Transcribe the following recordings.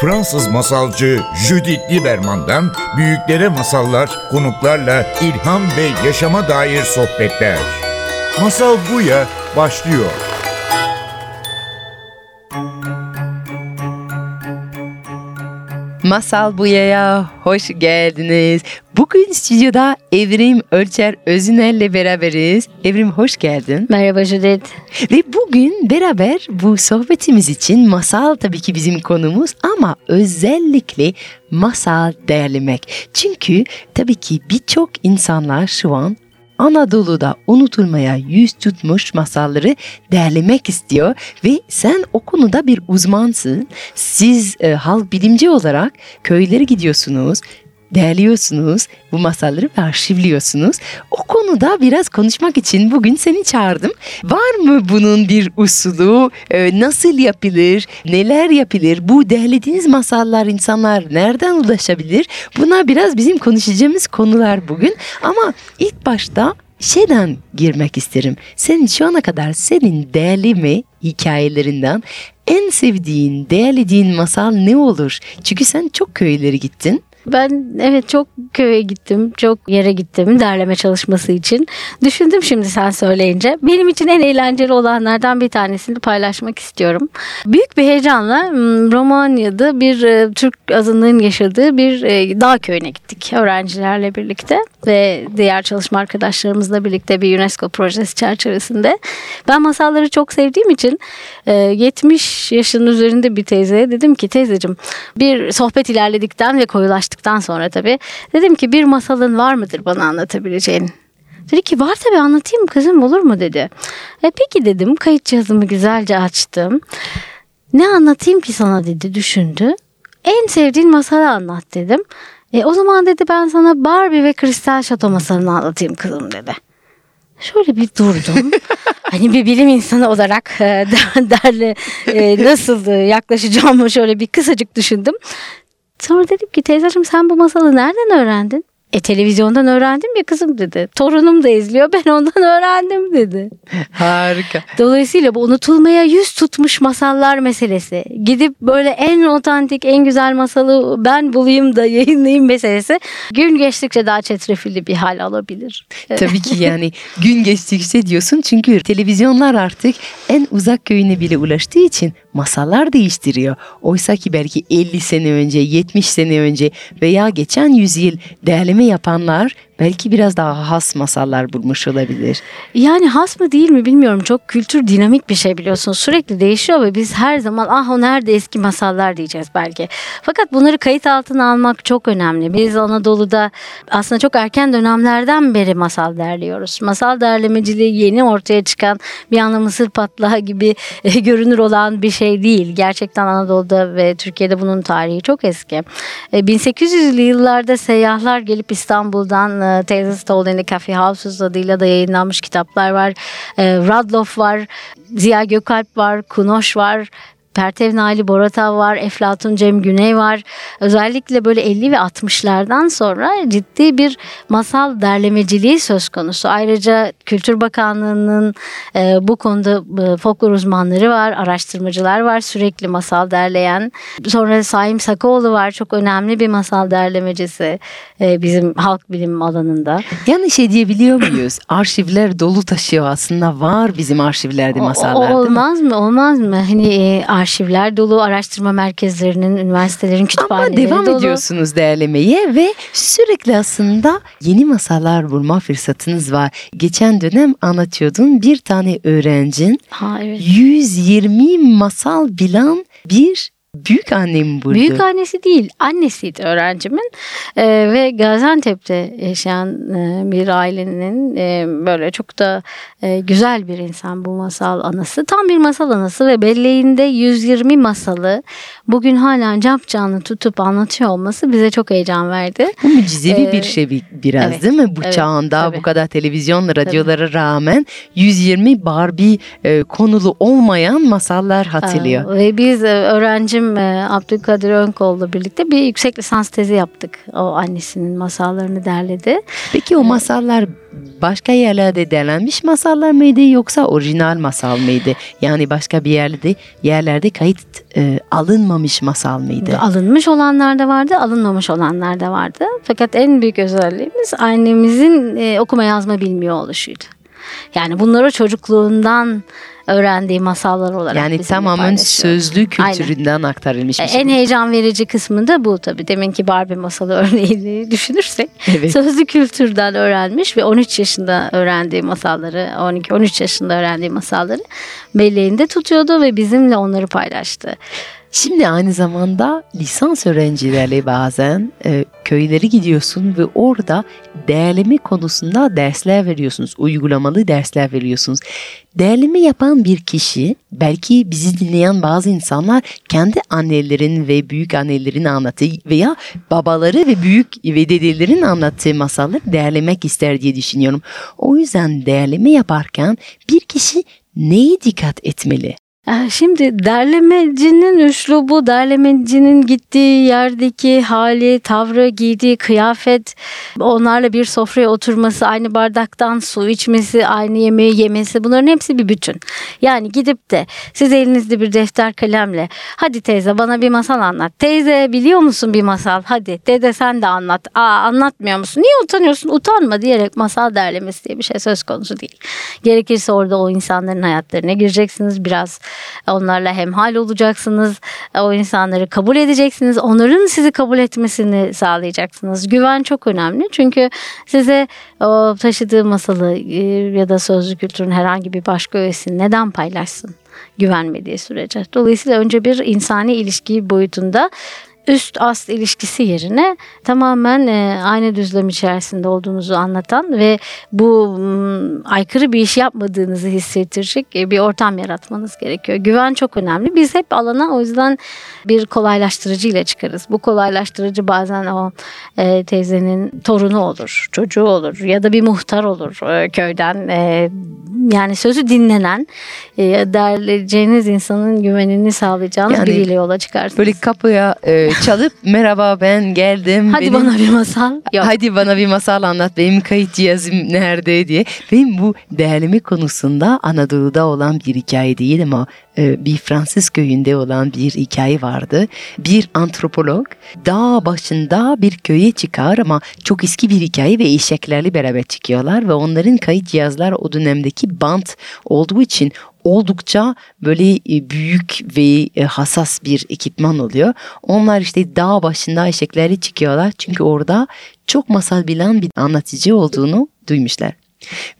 Fransız masalcı Judith Lieberman'dan büyüklere masallar, konuklarla ilham ve yaşama dair sohbetler. Masal Buya başlıyor. Masal Buya'ya hoş geldiniz. Bugün stüdyoda Evrim Ölçer Özüner'le beraberiz. Evrim hoş geldin. Merhaba Judith. Ve bugün beraber bu sohbetimiz için masal tabii ki bizim konumuz ama özellikle masal derlemek. Çünkü tabii ki birçok insanlar şu an Anadolu'da unutulmaya yüz tutmuş masalları derlemek istiyor ve sen o konuda bir uzmansın. Siz e, halk bilimci olarak köylere gidiyorsunuz, derliyorsunuz, bu masalları ve arşivliyorsunuz. O konuda biraz konuşmak için bugün seni çağırdım. Var mı bunun bir usulü? Ee, nasıl yapılır? Neler yapılır? Bu derlediğiniz masallar insanlar nereden ulaşabilir? Buna biraz bizim konuşacağımız konular bugün. Ama ilk başta şeyden girmek isterim. Senin şu ana kadar senin değerli mi hikayelerinden en sevdiğin, değerlediğin masal ne olur? Çünkü sen çok köylere gittin. Ben evet çok köye gittim, çok yere gittim derleme çalışması için. Düşündüm şimdi sen söyleyince. Benim için en eğlenceli olanlardan bir tanesini paylaşmak istiyorum. Büyük bir heyecanla Romanya'da bir e, Türk azınlığın yaşadığı bir e, dağ köyüne gittik öğrencilerle birlikte ve diğer çalışma arkadaşlarımızla birlikte bir UNESCO projesi çerçevesinde. Ben masalları çok sevdiğim için 70 e, yaşının üzerinde bir teyzeye dedim ki teyzeciğim bir sohbet ilerledikten ve koyulaştıktan sonra tabii dedim ki bir masalın var mıdır bana anlatabileceğin? Dedi ki var tabii anlatayım kızım olur mu dedi. E peki dedim kayıt cihazımı güzelce açtım. Ne anlatayım ki sana dedi düşündü. En sevdiğin masalı anlat dedim. E, o zaman dedi ben sana Barbie ve Kristal Şato masalını anlatayım kızım dedi. Şöyle bir durdum. hani bir bilim insanı olarak e, derle e, nasıl yaklaşacağımı şöyle bir kısacık düşündüm. Sonra dedim ki teyzeciğim sen bu masalı nereden öğrendin? E televizyondan öğrendim ya kızım dedi. Torunum da izliyor ben ondan öğrendim dedi. Harika. Dolayısıyla bu unutulmaya yüz tutmuş masallar meselesi. Gidip böyle en otantik en güzel masalı ben bulayım da yayınlayayım meselesi gün geçtikçe daha çetrefilli bir hal alabilir. Tabii ki yani gün geçtikçe diyorsun çünkü televizyonlar artık en uzak köyüne bile ulaştığı için masallar değiştiriyor. Oysa ki belki 50 sene önce, 70 sene önce veya geçen yüzyıl değerleme yapanlar belki biraz daha has masallar bulmuş olabilir. Yani has mı değil mi bilmiyorum. Çok kültür dinamik bir şey biliyorsun. Sürekli değişiyor ve biz her zaman ah o nerede eski masallar diyeceğiz belki. Fakat bunları kayıt altına almak çok önemli. Biz Anadolu'da aslında çok erken dönemlerden beri masal derliyoruz. Masal derlemeciliği yeni ortaya çıkan bir anda mısır patlağı gibi görünür olan bir şey değil. Gerçekten Anadolu'da ve Türkiye'de bunun tarihi çok eski. 1800'lü yıllarda seyyahlar gelip İstanbul'dan e, Tales Told in the Coffee Houses adıyla da yayınlanmış kitaplar var. E, Radloff var, Ziya Gökalp var, Kunoş var. Pertev Naili Boratav var, Eflatun Cem Güney var. Özellikle böyle 50 ve 60'lardan sonra ciddi bir masal derlemeciliği söz konusu. Ayrıca Kültür Bakanlığı'nın e, bu konuda e, folklor uzmanları var, araştırmacılar var sürekli masal derleyen. Sonra Saim Sakoğlu var, çok önemli bir masal derlemecisi e, bizim halk bilim alanında. Yani şey diyebiliyor muyuz? Arşivler dolu taşıyor aslında var bizim arşivlerde masallar. O, olmaz mı? Olmaz mı? Hani e, arşivler dolu, araştırma merkezlerinin, üniversitelerin kütüphaneleri Ama devam dolu. ediyorsunuz değerlemeye ve sürekli aslında yeni masallar bulma fırsatınız var. Geçen dönem anlatıyordun bir tane öğrencin ha, evet. 120 masal bilen bir Büyük annem burada. Büyük annesi değil, annesiydi öğrencimin ee, ve Gaziantep'te yaşayan e, bir ailenin e, böyle çok da e, güzel bir insan bu masal anası. Tam bir masal anası ve belleğinde 120 masalı bugün hala cap canlı tutup anlatıyor olması bize çok heyecan verdi. Bu mucizevi ee, bir şey biraz evet, değil mi? Bu evet, çağında tabii. bu kadar televizyon, radyolara tabii. rağmen 120 Barbie e, konulu olmayan masallar hatırlıyor. Ee, ve biz e, öğrenci öğrencim e, Abdülkadir Önkol'la birlikte bir yüksek lisans tezi yaptık. O annesinin masallarını derledi. Peki o masallar başka yerlerde derlenmiş masallar mıydı yoksa orijinal masal mıydı? Yani başka bir yerde yerlerde kayıt e, alınmamış masal mıydı? Alınmış olanlar da vardı, alınmamış olanlar da vardı. Fakat en büyük özelliğimiz annemizin e, okuma yazma bilmiyor oluşuydu. Yani bunları çocukluğundan öğrendiği masallar olarak Yani tamamen sözlü kültüründen aktarılmış E, bir şey. En heyecan verici kısmı da bu tabii. Deminki Barbie masalı örneğini düşünürsek. Evet. Sözlü kültürden öğrenmiş ve 13 yaşında öğrendiği masalları, 12-13 yaşında öğrendiği masalları belleğinde tutuyordu ve bizimle onları paylaştı. Şimdi aynı zamanda lisans öğrencilerle bazen e, köylere gidiyorsun ve orada değerleme konusunda dersler veriyorsunuz. Uygulamalı dersler veriyorsunuz. Değerleme yapan bir kişi belki bizi dinleyen bazı insanlar kendi annelerin ve büyük annelerin anlattığı veya babaları ve büyük ve dedelerin anlattığı masalları değerlemek ister diye düşünüyorum. O yüzden değerleme yaparken bir kişi neye dikkat etmeli? Ee, Şimdi derlemecinin üslubu, derlemecinin gittiği yerdeki hali, tavrı, giydiği kıyafet, onlarla bir sofraya oturması, aynı bardaktan su içmesi, aynı yemeği yemesi bunların hepsi bir bütün. Yani gidip de siz elinizde bir defter kalemle hadi teyze bana bir masal anlat. Teyze biliyor musun bir masal? Hadi dede sen de anlat. Aa anlatmıyor musun? Niye utanıyorsun? Utanma diyerek masal derlemesi diye bir şey söz konusu değil. Gerekirse orada o insanların hayatlarına gireceksiniz. Biraz onlarla hemhal olacaksınız. O insanları kabul edeceksiniz. Onların sizi kabul etmesini sağlayacaksınız. Güven çok önemli. Çünkü size o taşıdığı masalı e, ya da sözlü kültürün herhangi bir başka öğesini neden paylaşsın? Güvenmediği sürece. Dolayısıyla önce bir insani ilişki boyutunda üst ast ilişkisi yerine tamamen e, aynı düzlem içerisinde olduğunuzu anlatan ve bu m, aykırı bir iş yapmadığınızı hissettirecek e, bir ortam yaratmanız gerekiyor. Güven çok önemli. Biz hep alana o yüzden bir kolaylaştırıcı ile çıkarız. Bu kolaylaştırıcı bazen o e, teyzenin torunu olur, çocuğu olur ya da bir muhtar olur köyden. Yani sözü dinlenen, e, insanın güvenini sağlayacağınız Yani biriyle yola çıkarsınız. Böyle kapıya e, çalıp merhaba ben geldim. Hadi Benim- bana bir masal. Yok. Hadi bana bir masal anlat. Benim kayıt cihazım nerede diye. Benim bu değerleme konusunda Anadolu'da olan bir hikaye değil ama e, bir Fransız köyünde olan bir hikaye vardı. Bir antropolog dağ başında bir köye çıkar ama çok eski bir hikaye ve eşeklerle beraber çıkıyorlar ve onların kayıt cihazları o dönemdeki bant olduğu için oldukça böyle e, büyük ve e, hassas bir ekipman oluyor. Onlar işte dağ başında eşeklerle çıkıyorlar çünkü orada çok masal bilen bir anlatıcı olduğunu duymuşlar.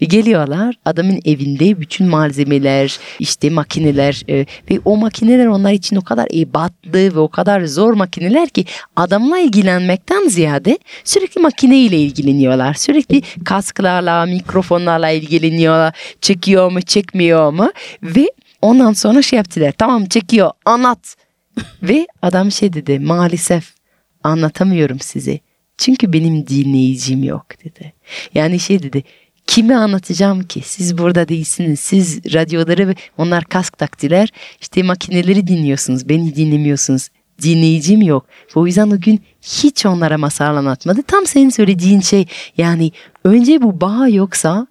Ve geliyorlar adamın evinde bütün malzemeler işte makineler e, ve o makineler onlar için o kadar ebatlı ve o kadar zor makineler ki adamla ilgilenmekten ziyade sürekli makineyle ilgileniyorlar. Sürekli kasklarla mikrofonlarla ilgileniyorlar. Çekiyor mu çekmiyor mu ve ondan sonra şey yaptılar tamam çekiyor anlat. ve adam şey dedi maalesef anlatamıyorum size. Çünkü benim dinleyicim yok dedi. Yani şey dedi Kime anlatacağım ki? Siz burada değilsiniz. Siz radyoları ve onlar kask taktiler. işte makineleri dinliyorsunuz. Beni dinlemiyorsunuz. Dinleyicim yok. O yüzden o gün hiç onlara masal anlatmadı. Tam senin söylediğin şey yani önce bu bağ yoksa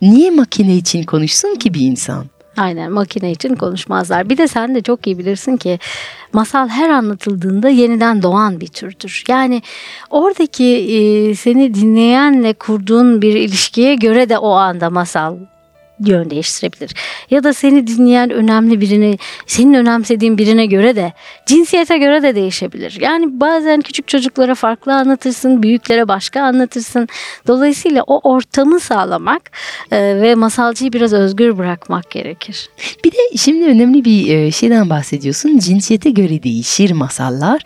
niye makine için konuşsun ki bir insan? Aynen makine için konuşmazlar. Bir de sen de çok iyi bilirsin ki masal her anlatıldığında yeniden doğan bir türdür. Yani oradaki e, seni dinleyenle kurduğun bir ilişkiye göre de o anda masal yön değiştirebilir. Ya da seni dinleyen önemli birini, senin önemsediğin birine göre de, cinsiyete göre de değişebilir. Yani bazen küçük çocuklara farklı anlatırsın, büyüklere başka anlatırsın. Dolayısıyla o ortamı sağlamak e, ve masalcıyı biraz özgür bırakmak gerekir. Bir de şimdi önemli bir e, şeyden bahsediyorsun. Cinsiyete göre değişir masallar.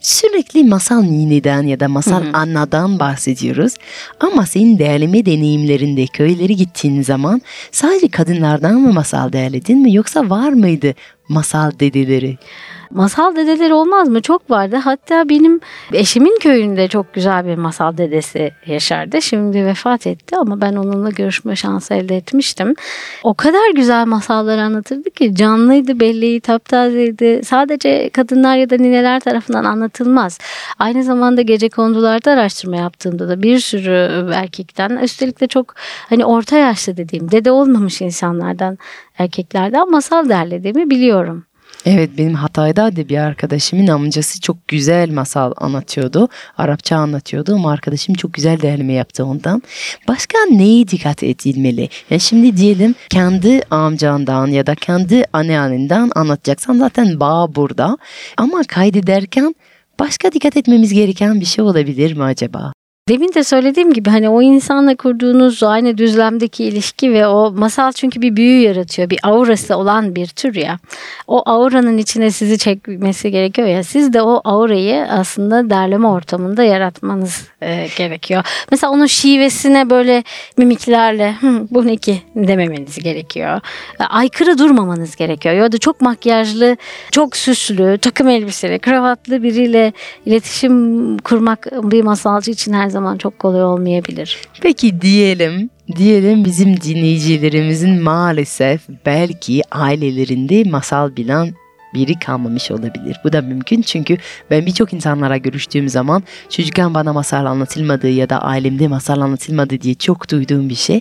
Sürekli masal nineden ya da masal annadan bahsediyoruz. Ama senin değerleme deneyimlerinde köyleri gittiğin zaman sadece kadınlardan mı masal değerledin mi yoksa var mıydı masal dedeleri? Masal dedeleri olmaz mı? Çok vardı. Hatta benim eşimin köyünde çok güzel bir masal dedesi yaşardı. Şimdi vefat etti ama ben onunla görüşme şansı elde etmiştim. O kadar güzel masallar anlatırdı ki canlıydı, belleği taptazeydi. Sadece kadınlar ya da nineler tarafından anlatılmaz. Aynı zamanda gece kondularda araştırma yaptığımda da bir sürü erkekten üstelik de çok hani orta yaşlı dediğim dede olmamış insanlardan erkeklerden masal derlediğimi biliyorum. Evet benim Hatay'da da bir arkadaşımın amcası çok güzel masal anlatıyordu. Arapça anlatıyordu ama arkadaşım çok güzel derleme yaptı ondan. Başka neye dikkat edilmeli? Yani şimdi diyelim kendi amcandan ya da kendi anneannenden anlatacaksan zaten bağ burada. Ama kaydederken başka dikkat etmemiz gereken bir şey olabilir mi acaba? Demin de söylediğim gibi hani o insanla kurduğunuz aynı düzlemdeki ilişki ve o masal çünkü bir büyü yaratıyor. Bir aurası olan bir tür ya. O auranın içine sizi çekmesi gerekiyor ya. Siz de o aurayı aslında derleme ortamında yaratmanız e, gerekiyor. Mesela onun şivesine böyle mimiklerle bu ne ki dememeniz gerekiyor. E, aykırı durmamanız gerekiyor. Ya da çok makyajlı, çok süslü, takım elbiseli, kravatlı biriyle iletişim kurmak bir masalcı için her zaman çok kolay olmayabilir. Peki diyelim diyelim bizim dinleyicilerimizin maalesef belki ailelerinde masal bilen biri kalmamış olabilir. Bu da mümkün çünkü ben birçok insanlara görüştüğüm zaman çocukken bana masal anlatılmadı ya da ailemde masal anlatılmadı diye çok duyduğum bir şey.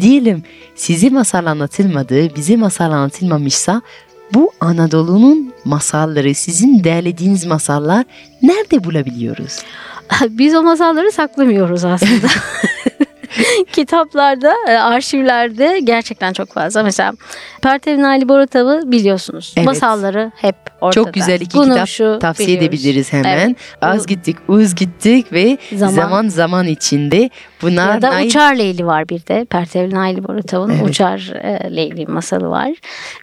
Diyelim size masal anlatılmadı, bize masal anlatılmamışsa bu Anadolu'nun masalları, sizin derlediğiniz masallar nerede bulabiliyoruz? Biz o masalları saklamıyoruz aslında. kitaplarda, e, arşivlerde gerçekten çok fazla. Mesela Pertevin Ali Boratav'ı biliyorsunuz. Evet. Masalları hep ortada. Çok güzel iki Bunu kitap tavsiye biliyoruz. edebiliriz hemen. Evet. Az gittik, uz gittik ve zaman zaman, zaman içinde bunlar... Ya da Nail... Uçar Leyli var bir de. Pertevin Ali Boratav'ın evet. Uçar e, Leyli masalı var.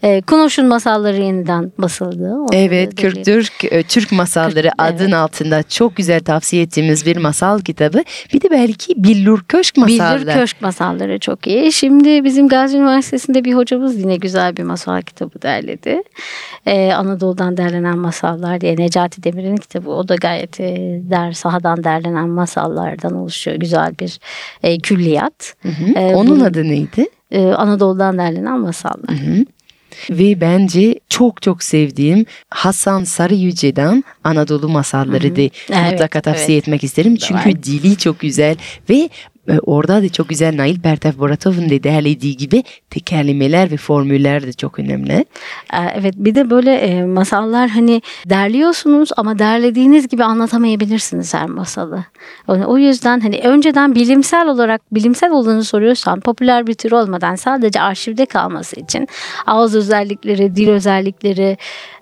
E, Kunoş'un masalları yeniden basıldı. evet, Kürk Türk, e, Türk masalları Kürk, adın evet. altında çok güzel tavsiye ettiğimiz bir masal kitabı. Bir de belki Billur Köşk masalları Bildir Köşk masalları çok iyi. Şimdi bizim Gazi Üniversitesi'nde bir hocamız yine güzel bir masal kitabı derledi. Ee, Anadolu'dan derlenen masallar diye Necati Demir'in kitabı. O da gayet e, der sahadan derlenen masallardan oluşuyor. Güzel bir e, külliyat. Hı hı. Ee, Onun bu, adı neydi? E, Anadolu'dan derlenen masallar. Hı hı. Ve bence çok çok sevdiğim Hasan Sarı Yüce'den Anadolu masalları da evet, mutlaka tavsiye evet. etmek isterim. Çünkü dili çok güzel ve orada da çok güzel Nail Pertev Boratov'un da derlediği gibi tekerlemeler ve formüller de çok önemli. Evet bir de böyle e, masallar hani derliyorsunuz ama derlediğiniz gibi anlatamayabilirsiniz her masalı. O yüzden hani önceden bilimsel olarak bilimsel olduğunu soruyorsan popüler bir tür olmadan sadece arşivde kalması için ağız özellikleri, dil özellikleri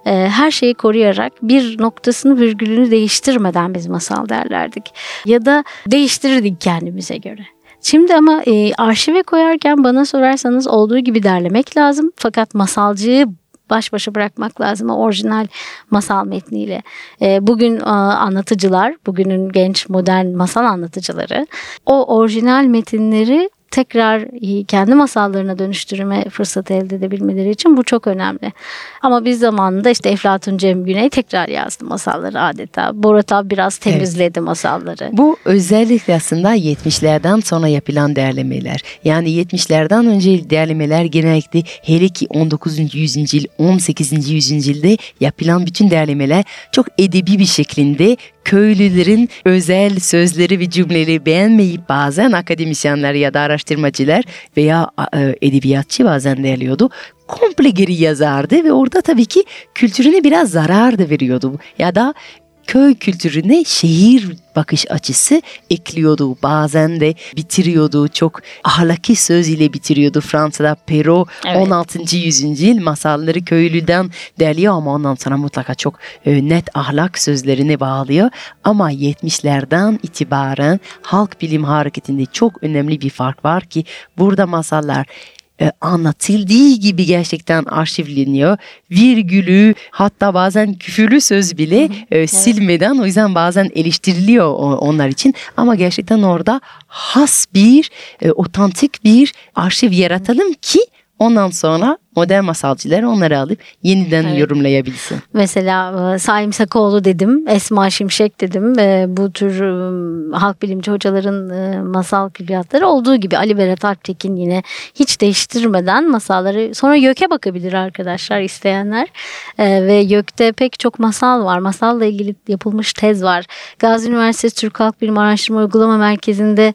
e, her şeyi koruyarak bir noktasını virgülünü değiştirmeden biz masal derlerdik. Ya da değiştirirdik kendimize göre. Şimdi ama e, arşive koyarken bana sorarsanız olduğu gibi derlemek lazım. Fakat masalcıyı baş başa bırakmak lazım orijinal masal metniyle. E, bugün e, anlatıcılar, bugünün genç modern masal anlatıcıları o orijinal metinleri tekrar kendi masallarına dönüştürme fırsatı elde edebilmeleri için bu çok önemli. Ama biz zamanında işte Eflatun Cem Güney tekrar yazdı masalları adeta. Borat biraz temizledi evet. masalları. Bu özellikle aslında 70'lerden sonra yapılan derlemeler. Yani 70'lerden önce derlemeler genellikle hele ki 19. yüzyıl, 18. yüzyılda yapılan bütün derlemeler çok edebi bir şeklinde köylülerin özel sözleri ve cümleleri beğenmeyip bazen akademisyenler ya da araştırmacılar veya e, edebiyatçı bazen derliyordu komple geri yazardı ve orada tabii ki kültürüne biraz zarar da veriyordu. Ya da köy kültürüne şehir bakış açısı ekliyordu. Bazen de bitiriyordu. Çok ahlaki söz ile bitiriyordu. Fransa'da Perrault evet. 16. yüzyıl masalları köylüden derliyor ama ondan sonra mutlaka çok e, net ahlak sözlerini bağlıyor. Ama 70'lerden itibaren halk bilim hareketinde çok önemli bir fark var ki burada masallar e, anlatıldığı gibi gerçekten arşivleniyor. Virgülü hatta bazen küfürlü söz bile e, silmeden o yüzden bazen eleştiriliyor onlar için. Ama gerçekten orada has bir, e, otantik bir arşiv yaratalım ki Ondan sonra modern masalcılar onları alıp yeniden Evet. yorumlayabilsin. Mesela e, Saim Sakoğlu dedim, Esma Şimşek dedim. E, Bu tür e, halk bilimci hocaların masal külliyatları olduğu gibi Ali Berat Alptekin yine hiç değiştirmeden masalları sonra YÖK'e bakabilir arkadaşlar isteyenler. Ve YÖK'te pek çok masal var. Masalla ilgili yapılmış tez var. Gazi Üniversitesi Türk Halk Bilim Araştırma Uygulama Merkezi'nde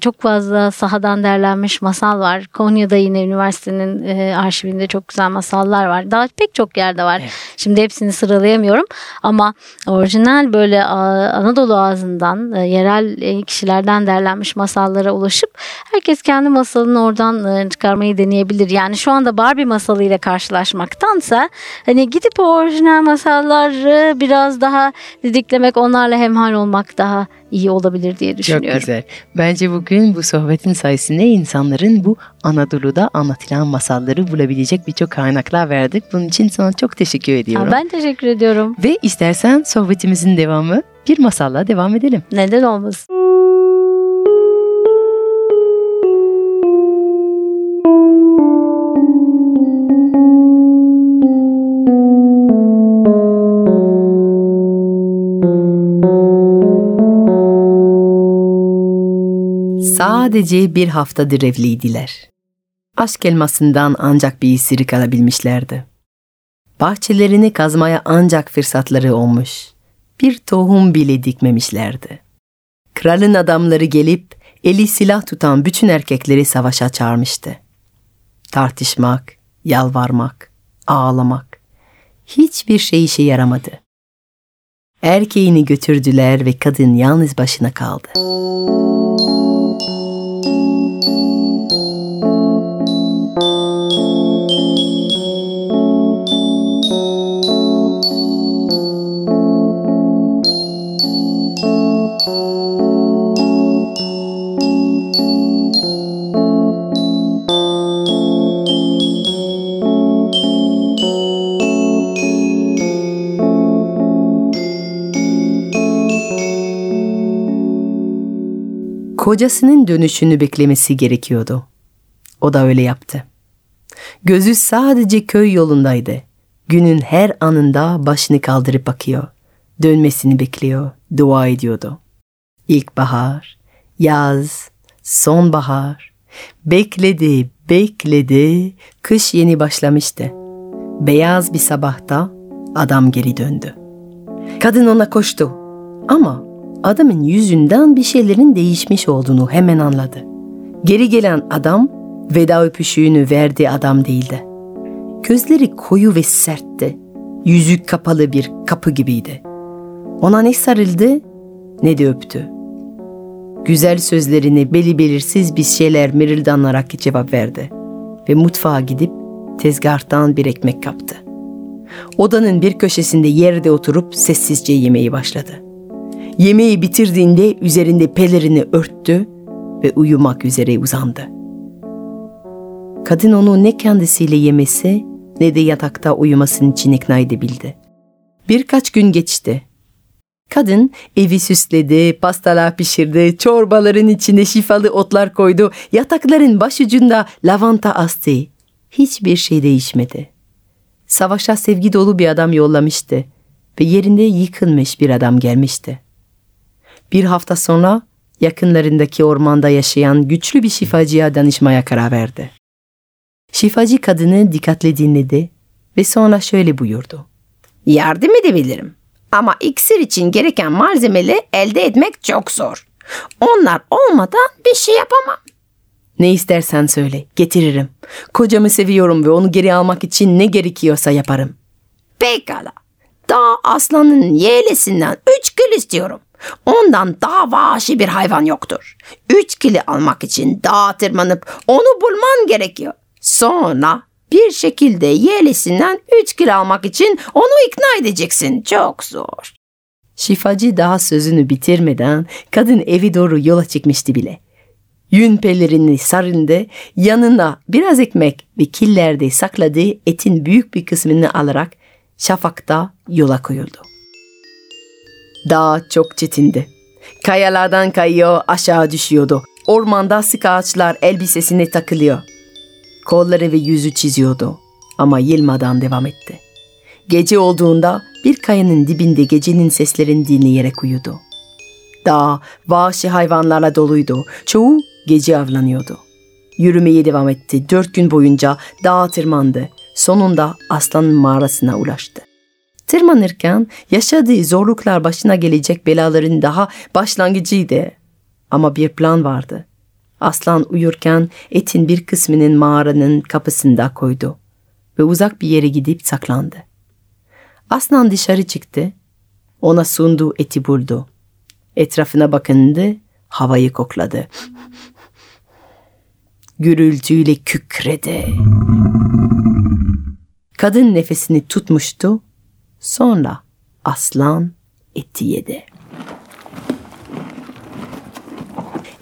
çok fazla sahadan derlenmiş masal var. Konya'da yine üniversitenin e, arşivinde çok güzel masallar var. Daha pek çok yerde var. Şimdi hepsini sıralayamıyorum ama orijinal böyle Anadolu ağzından e, yerel e, kişilerden derlenmiş masallara ulaşıp herkes kendi masalını oradan e, çıkarmayı deneyebilir. Yani şu anda Barbie masalıyla karşılaşmaktansa hani gidip o orijinal masalları biraz daha didiklemek, onlarla hemhal olmak daha iyi olabilir diye Çok düşünüyorum. güzel. Bence bugün bu sohbetin sayesinde insanların bu Anadolu'da anlatılan masalları bulabilecek birçok kaynaklar verdik. Bunun için sana çok teşekkür ediyorum. Ha, ben teşekkür ediyorum. Ve istersen sohbetimizin devamı bir masalla devam edelim. Neden olmasın? Sadece bir haftadır evliydiler. Aşk elmasından ancak bir isirik alabilmişlerdi. Bahçelerini kazmaya ancak fırsatları olmuş. Bir tohum bile dikmemişlerdi. Kralın adamları gelip eli silah tutan bütün erkekleri savaşa çağırmıştı. Tartışmak, yalvarmak, ağlamak. Hiçbir şey işe yaramadı. Erkeğini götürdüler ve kadın yalnız başına kaldı. Kocasının dönüşünü beklemesi gerekiyordu. O da öyle yaptı. Gözü sadece köy yolundaydı. Günün her anında başını kaldırıp bakıyor. Dönmesini bekliyor, dua ediyordu. İlkbahar, yaz, sonbahar. Bekledi, bekledi. Kış yeni başlamıştı. Beyaz bir sabahta adam geri döndü. Kadın ona koştu. Ama adamın yüzünden bir şeylerin değişmiş olduğunu hemen anladı. Geri gelen adam veda öpüşüğünü verdiği adam değildi. Gözleri koyu ve sertti. Yüzü kapalı bir kapı gibiydi. Ona ne sarıldı ne de öptü. Güzel sözlerini beli belirsiz bir şeyler mırıldanarak cevap verdi. Ve mutfağa gidip tezgahtan bir ekmek kaptı. Odanın bir köşesinde yerde oturup sessizce yemeği başladı. Yemeği bitirdiğinde üzerinde pelerini örttü ve uyumak üzere uzandı. Kadın onu ne kendisiyle yemesi ne de yatakta uyumasının için ikna edebildi. Birkaç gün geçti. Kadın evi süsledi, pastalar pişirdi, çorbaların içine şifalı otlar koydu, yatakların başucunda lavanta astı. Hiçbir şey değişmedi. Savaşa sevgi dolu bir adam yollamıştı ve yerinde yıkılmış bir adam gelmişti. Bir hafta sonra yakınlarındaki ormanda yaşayan güçlü bir şifacıya danışmaya karar verdi. Şifacı kadını dikkatle dinledi ve sonra şöyle buyurdu. Yardım edebilirim. Ama iksir için gereken malzemeleri elde etmek çok zor. Onlar olmadan bir şey yapamam. Ne istersen söyle, getiririm. Kocamı seviyorum ve onu geri almak için ne gerekiyorsa yaparım. Pekala. Dağ aslanın yeğlesinden üç kil istiyorum. Ondan daha vahşi bir hayvan yoktur. Üç kili almak için dağa tırmanıp onu bulman gerekiyor. Sonra bir şekilde yeğlesinden üç kil almak için onu ikna edeceksin. Çok zor. Şifacı daha sözünü bitirmeden kadın evi doğru yola çıkmıştı bile. Yün pelerini sarındı, yanına biraz ekmek ve killerde sakladığı etin büyük bir kısmını alarak şafakta yola koyuldu. Dağ çok çetindi. Kayalardan kayıyor, aşağı düşüyordu. Ormanda sık ağaçlar elbisesine takılıyor. Kolları ve yüzü çiziyordu. Ama yılmadan devam etti. Gece olduğunda bir kayanın dibinde gecenin seslerini dinleyerek uyudu. Dağ vahşi hayvanlarla doluydu. Çoğu gece avlanıyordu. Yürümeye devam etti. Dört gün boyunca dağa tırmandı. Sonunda aslanın mağarasına ulaştı. Tırmanırken yaşadığı zorluklar başına gelecek belaların daha başlangıcıydı. Ama bir plan vardı. Aslan uyurken etin bir kısmının mağaranın kapısında koydu ve uzak bir yere gidip saklandı. Aslan dışarı çıktı. Ona sunduğu eti buldu. Etrafına bakındı, havayı kokladı. Gürültüyle kükredi. Kadın nefesini tutmuştu. Sonra aslan eti yedi.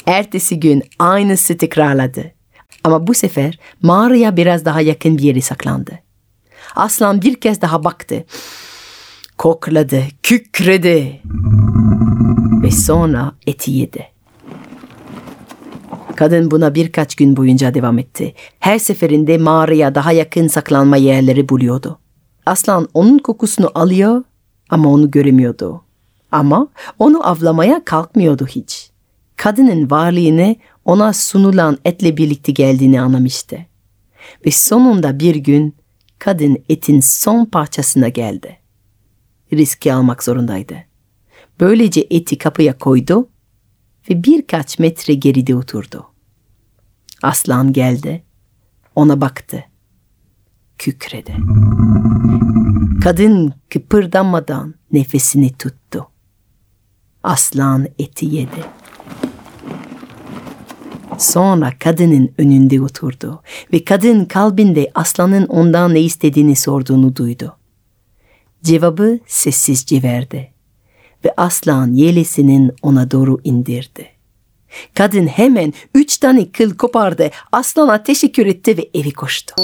Ertesi gün aynısı tekrarladı. Ama bu sefer mağaraya biraz daha yakın bir yere saklandı. Aslan bir kez daha baktı. Kokladı, kükredi ve sonra eti yedi. Kadın buna birkaç gün boyunca devam etti. Her seferinde mağaraya daha yakın saklanma yerleri buluyordu. Aslan onun kokusunu alıyor ama onu göremiyordu. Ama onu avlamaya kalkmıyordu hiç. Kadının varlığını ona sunulan etle birlikte geldiğini anlamıştı. Ve sonunda bir gün kadın etin son parçasına geldi. Riski almak zorundaydı. Böylece eti kapıya koydu ve birkaç metre geride oturdu. Aslan geldi, ona baktı, kükredi. Kadın kıpırdamadan nefesini tuttu. Aslan eti yedi. Sonra kadının önünde oturdu ve kadın kalbinde aslanın ondan ne istediğini sorduğunu duydu. Cevabı sessizce verdi ve aslan yelesinin ona doğru indirdi. Kadın hemen üç tane kıl kopardı, aslana teşekkür etti ve evi koştu.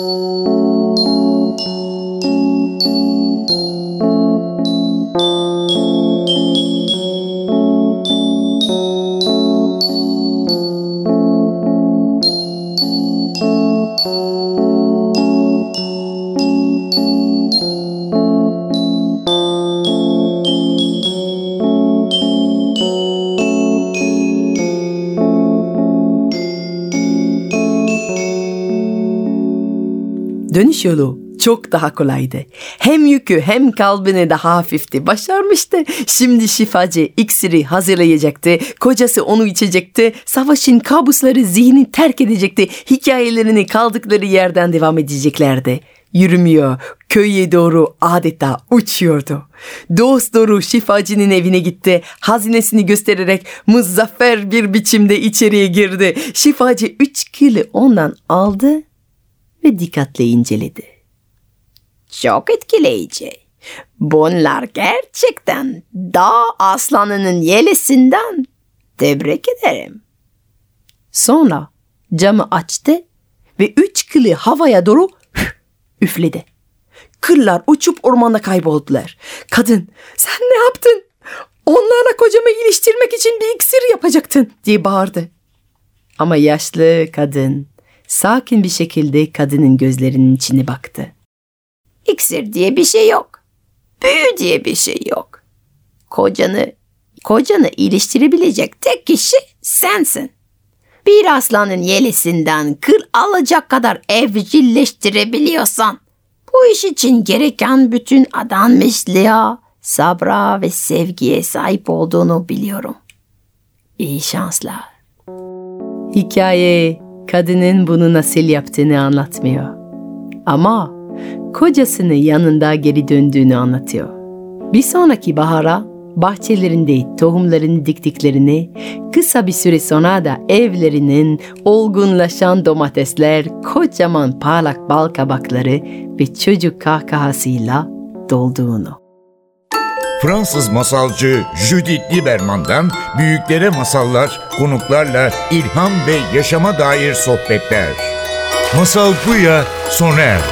Dönüş yolu çok daha kolaydı. Hem yükü hem kalbine daha hafifti. Başarmıştı. Şimdi şifacı iksiri hazırlayacaktı. Kocası onu içecekti. Savaşın kabusları zihni terk edecekti. Hikayelerini kaldıkları yerden devam edeceklerdi. Yürümüyor, köye doğru adeta uçuyordu. Dost doğru şifacının evine gitti. Hazinesini göstererek muzaffer bir biçimde içeriye girdi. Şifacı üç kili ondan aldı ve dikkatle inceledi. Çok etkileyici. Bunlar gerçekten dağ aslanının yelesinden. Tebrik ederim. Sonra camı açtı ve üç kılı havaya doğru üfledi. Kırlar uçup ormanda kayboldular. Kadın sen ne yaptın? Onlarla kocamı iliştirmek için bir iksir yapacaktın diye bağırdı. Ama yaşlı kadın sakin bir şekilde kadının gözlerinin içine baktı. İksir diye bir şey yok. Büyü diye bir şey yok. Kocanı, kocanı iliştirebilecek tek kişi sensin. Bir aslanın yelesinden kıl alacak kadar evcilleştirebiliyorsan bu iş için gereken bütün adanmışlığa, sabra ve sevgiye sahip olduğunu biliyorum. İyi şanslar. Hikaye kadının bunu nasıl yaptığını anlatmıyor. Ama kocasını yanında geri döndüğünü anlatıyor. Bir sonraki bahara bahçelerinde tohumlarını diktiklerini, kısa bir süre sonra da evlerinin olgunlaşan domatesler, kocaman parlak bal kabakları ve çocuk kahkahasıyla dolduğunu. Fransız masalcı Judith Lieberman'dan büyüklere masallar, konuklarla ilham ve yaşama dair sohbetler. Masal Buya sona erdi.